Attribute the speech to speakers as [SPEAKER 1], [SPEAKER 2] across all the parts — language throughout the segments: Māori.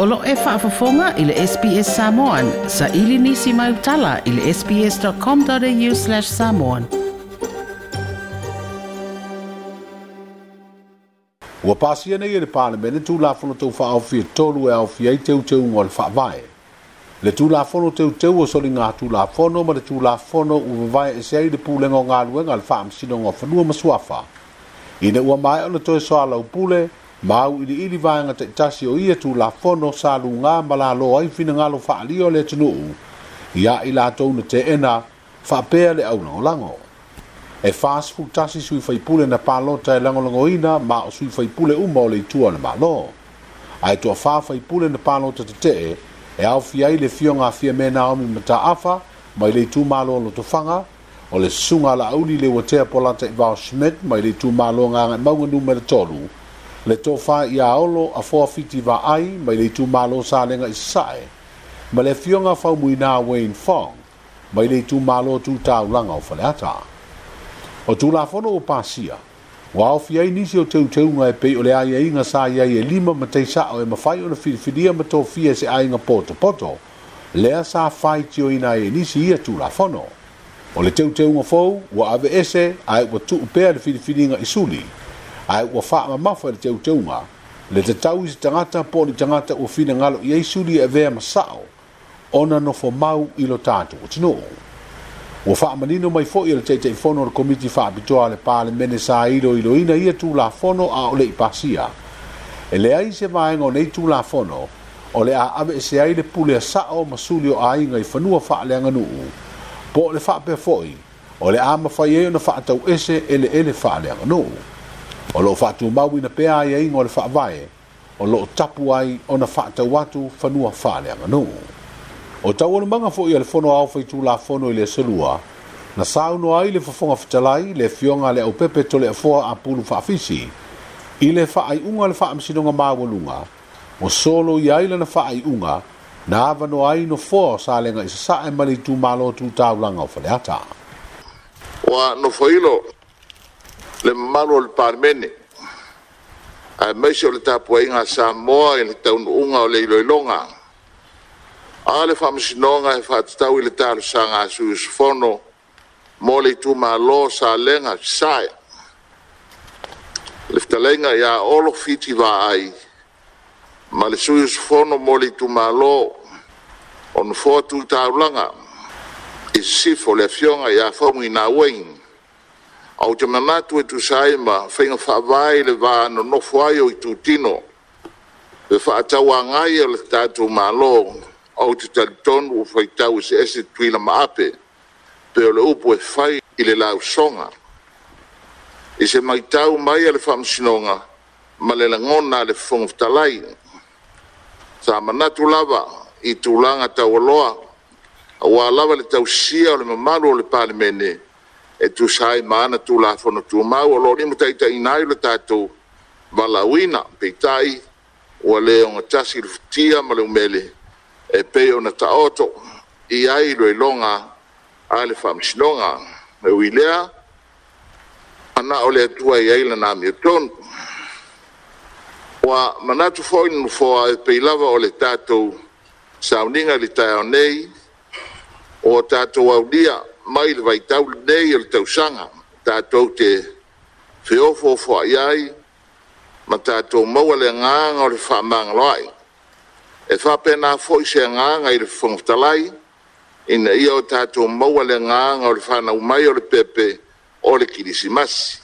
[SPEAKER 1] Olo e whaafafonga i le SBS Samoan. Sa ili nisi mai utala i le sbs.com.au slash samoan. Ua pāsia nei e le pālemene tūlāwhono tau whaaofia tolu e aofia i teu teu ngā le whaavae. Le tūlāwhono teu teu o soli ngā tūlāwhono ma le tūlāwhono uvavae e seai le pūlenga o ngā luenga le whaamsino ngā whanua masuafa. Ine ua mai o le soa lau pūle, ma au ili ili vaenga te itasi o ia tu la fono sa lu ngā mala lo ai fina ngalo wha alio le tunu ia i la tounu te ena wha pēa le au nango lango. E fast food tasi sui fai pule na pālo tai e lango lango ina ma o sui fai pule uma o le tua na malo. Ai tua wha fai pule na pālo ta te te e e au fia i le fio ngā fia mena omi mata afa mai le tu malo lo to fanga o le sunga la auli le watea polata i vao Schmidt mai le tu malo ngā ngai maunga numera toru le tofa ia olo a fo fiti va ai mai le tu malo sa lenga sai ma le fionga fa muina wen fong mai le tu malo tu ta langa o falata o tu la fono o pasia wa o fi ai nisi o teu teu nga pe o le ai ai e nga sa ia e lima ma te sa o e ma fai o le fi fi ma to fi se ai nga poto poto le sa fai ti o ina e nisi ia tu la fono o le teu teu nga fo wa ave ese ai wa tu pe le fi fi dia isuli ai wa fa ma ma fa e te te unga le te tau i tangata po ni tangata o fina ngalo i eisu li e vea masao ona no fo mau i lo tato o tino o wa fa ma nino mai fo i le te te fono le komiti fa abitoa le pa le mene sa ilo ilo ina ia tu la fono a ole i pasia e le ai se maenga o nei tu la fono o le a ave e se ai le pule a sao ma suli o a inga i fanua fa le anganu u po le fa pe fo i o le a ma fa ye na fa tau ese ele ele fa le anganu u o lo fatu mau ina pea ia e ingo le faavae o lo tapu ai ona faatau atu fanua faale amanu o tauanumaga foʻi a le fono aofaitulafono i le asalua na saunoa ai le fofoga fetalai le fioga a le au pepe tole afoa a pulu faafisi i le faaiʻuga le faamasinoga maualuga o solo ia ai lana faaiʻuga na avanoa ai nofoa o salega i sasaʻe ma le itumālo tutaulaga o faleata
[SPEAKER 2] ua nofoilo le malu o le palemene ae maisi o le tapuaiga samoa i le taunu'uga o le iloiloga a le faamasinoga e faatatau i le talosaga asu isofono mo le itumālō salega fisae le fetalaiga iā olo fitivā ai ma le sui usofono mo le itumālō ona foa tutārulaga i sisifo le afioga iā faugainauaigi au te manatu e tusai ma whainga whaavai le wā no nofo ai o i tūtino. fa whaatau a ngai o le tātou mālo au te talitonu o whaitau se ese tuila maape pe o le upo e whai i le lau songa. I se mai tau mai a le whamsinonga ma le langona le whongftalai. Sa manatu lava i tūlanga tau aloa a wā lava le tau sia o le mamalu o le palimene e sai mana tulafono tumau o loni tai tai o le tatou valauina peitai ua lē o tasi i le futia ma le umele e pei ona taoto i ai lo iloga a le faamasinoga e wilea ana o le atua i ai lana miotonu ua manatu foʻi nonofoa e pei lava o le tatou sauniga i le taeao nei o tatou aulia maile vai tau nei o tau sanga tātou te whiofo fwa iai, ma tātou maua le ngānga o le whamanga lai. E whapena fwoi se ngānga i le whangtalai, ina ia o tātou maua le ngānga o le whanau mai o le pepe o le kirisimasi.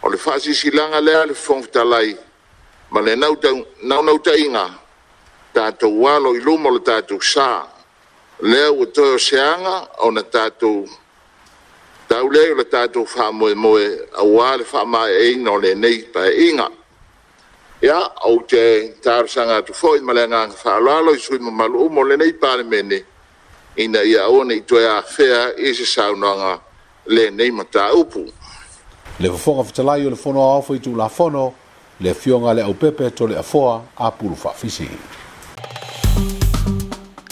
[SPEAKER 2] O le whasisilanga lea le whangtalai, ma le nautau, naunautaiinga, tātou walo i lumo le tātou saa, Lea ua toi o seanga o na tātou. Tau lei o na tātou wha moe moe a wāle wha mai e ina o le nei pa e inga. Ia, au te tāru sanga tu fōi ma lea ngang wha alalo i sui ma malu umo
[SPEAKER 1] le
[SPEAKER 2] nei pa le mene. Ina ia o nei toi a whea i se saunanga le nei ma
[SPEAKER 1] tā upu. Le wafonga fitalai o
[SPEAKER 2] le
[SPEAKER 1] fono a i tu la fono le fionga le au pepe to le afoa a pulu fafisi. Thank you.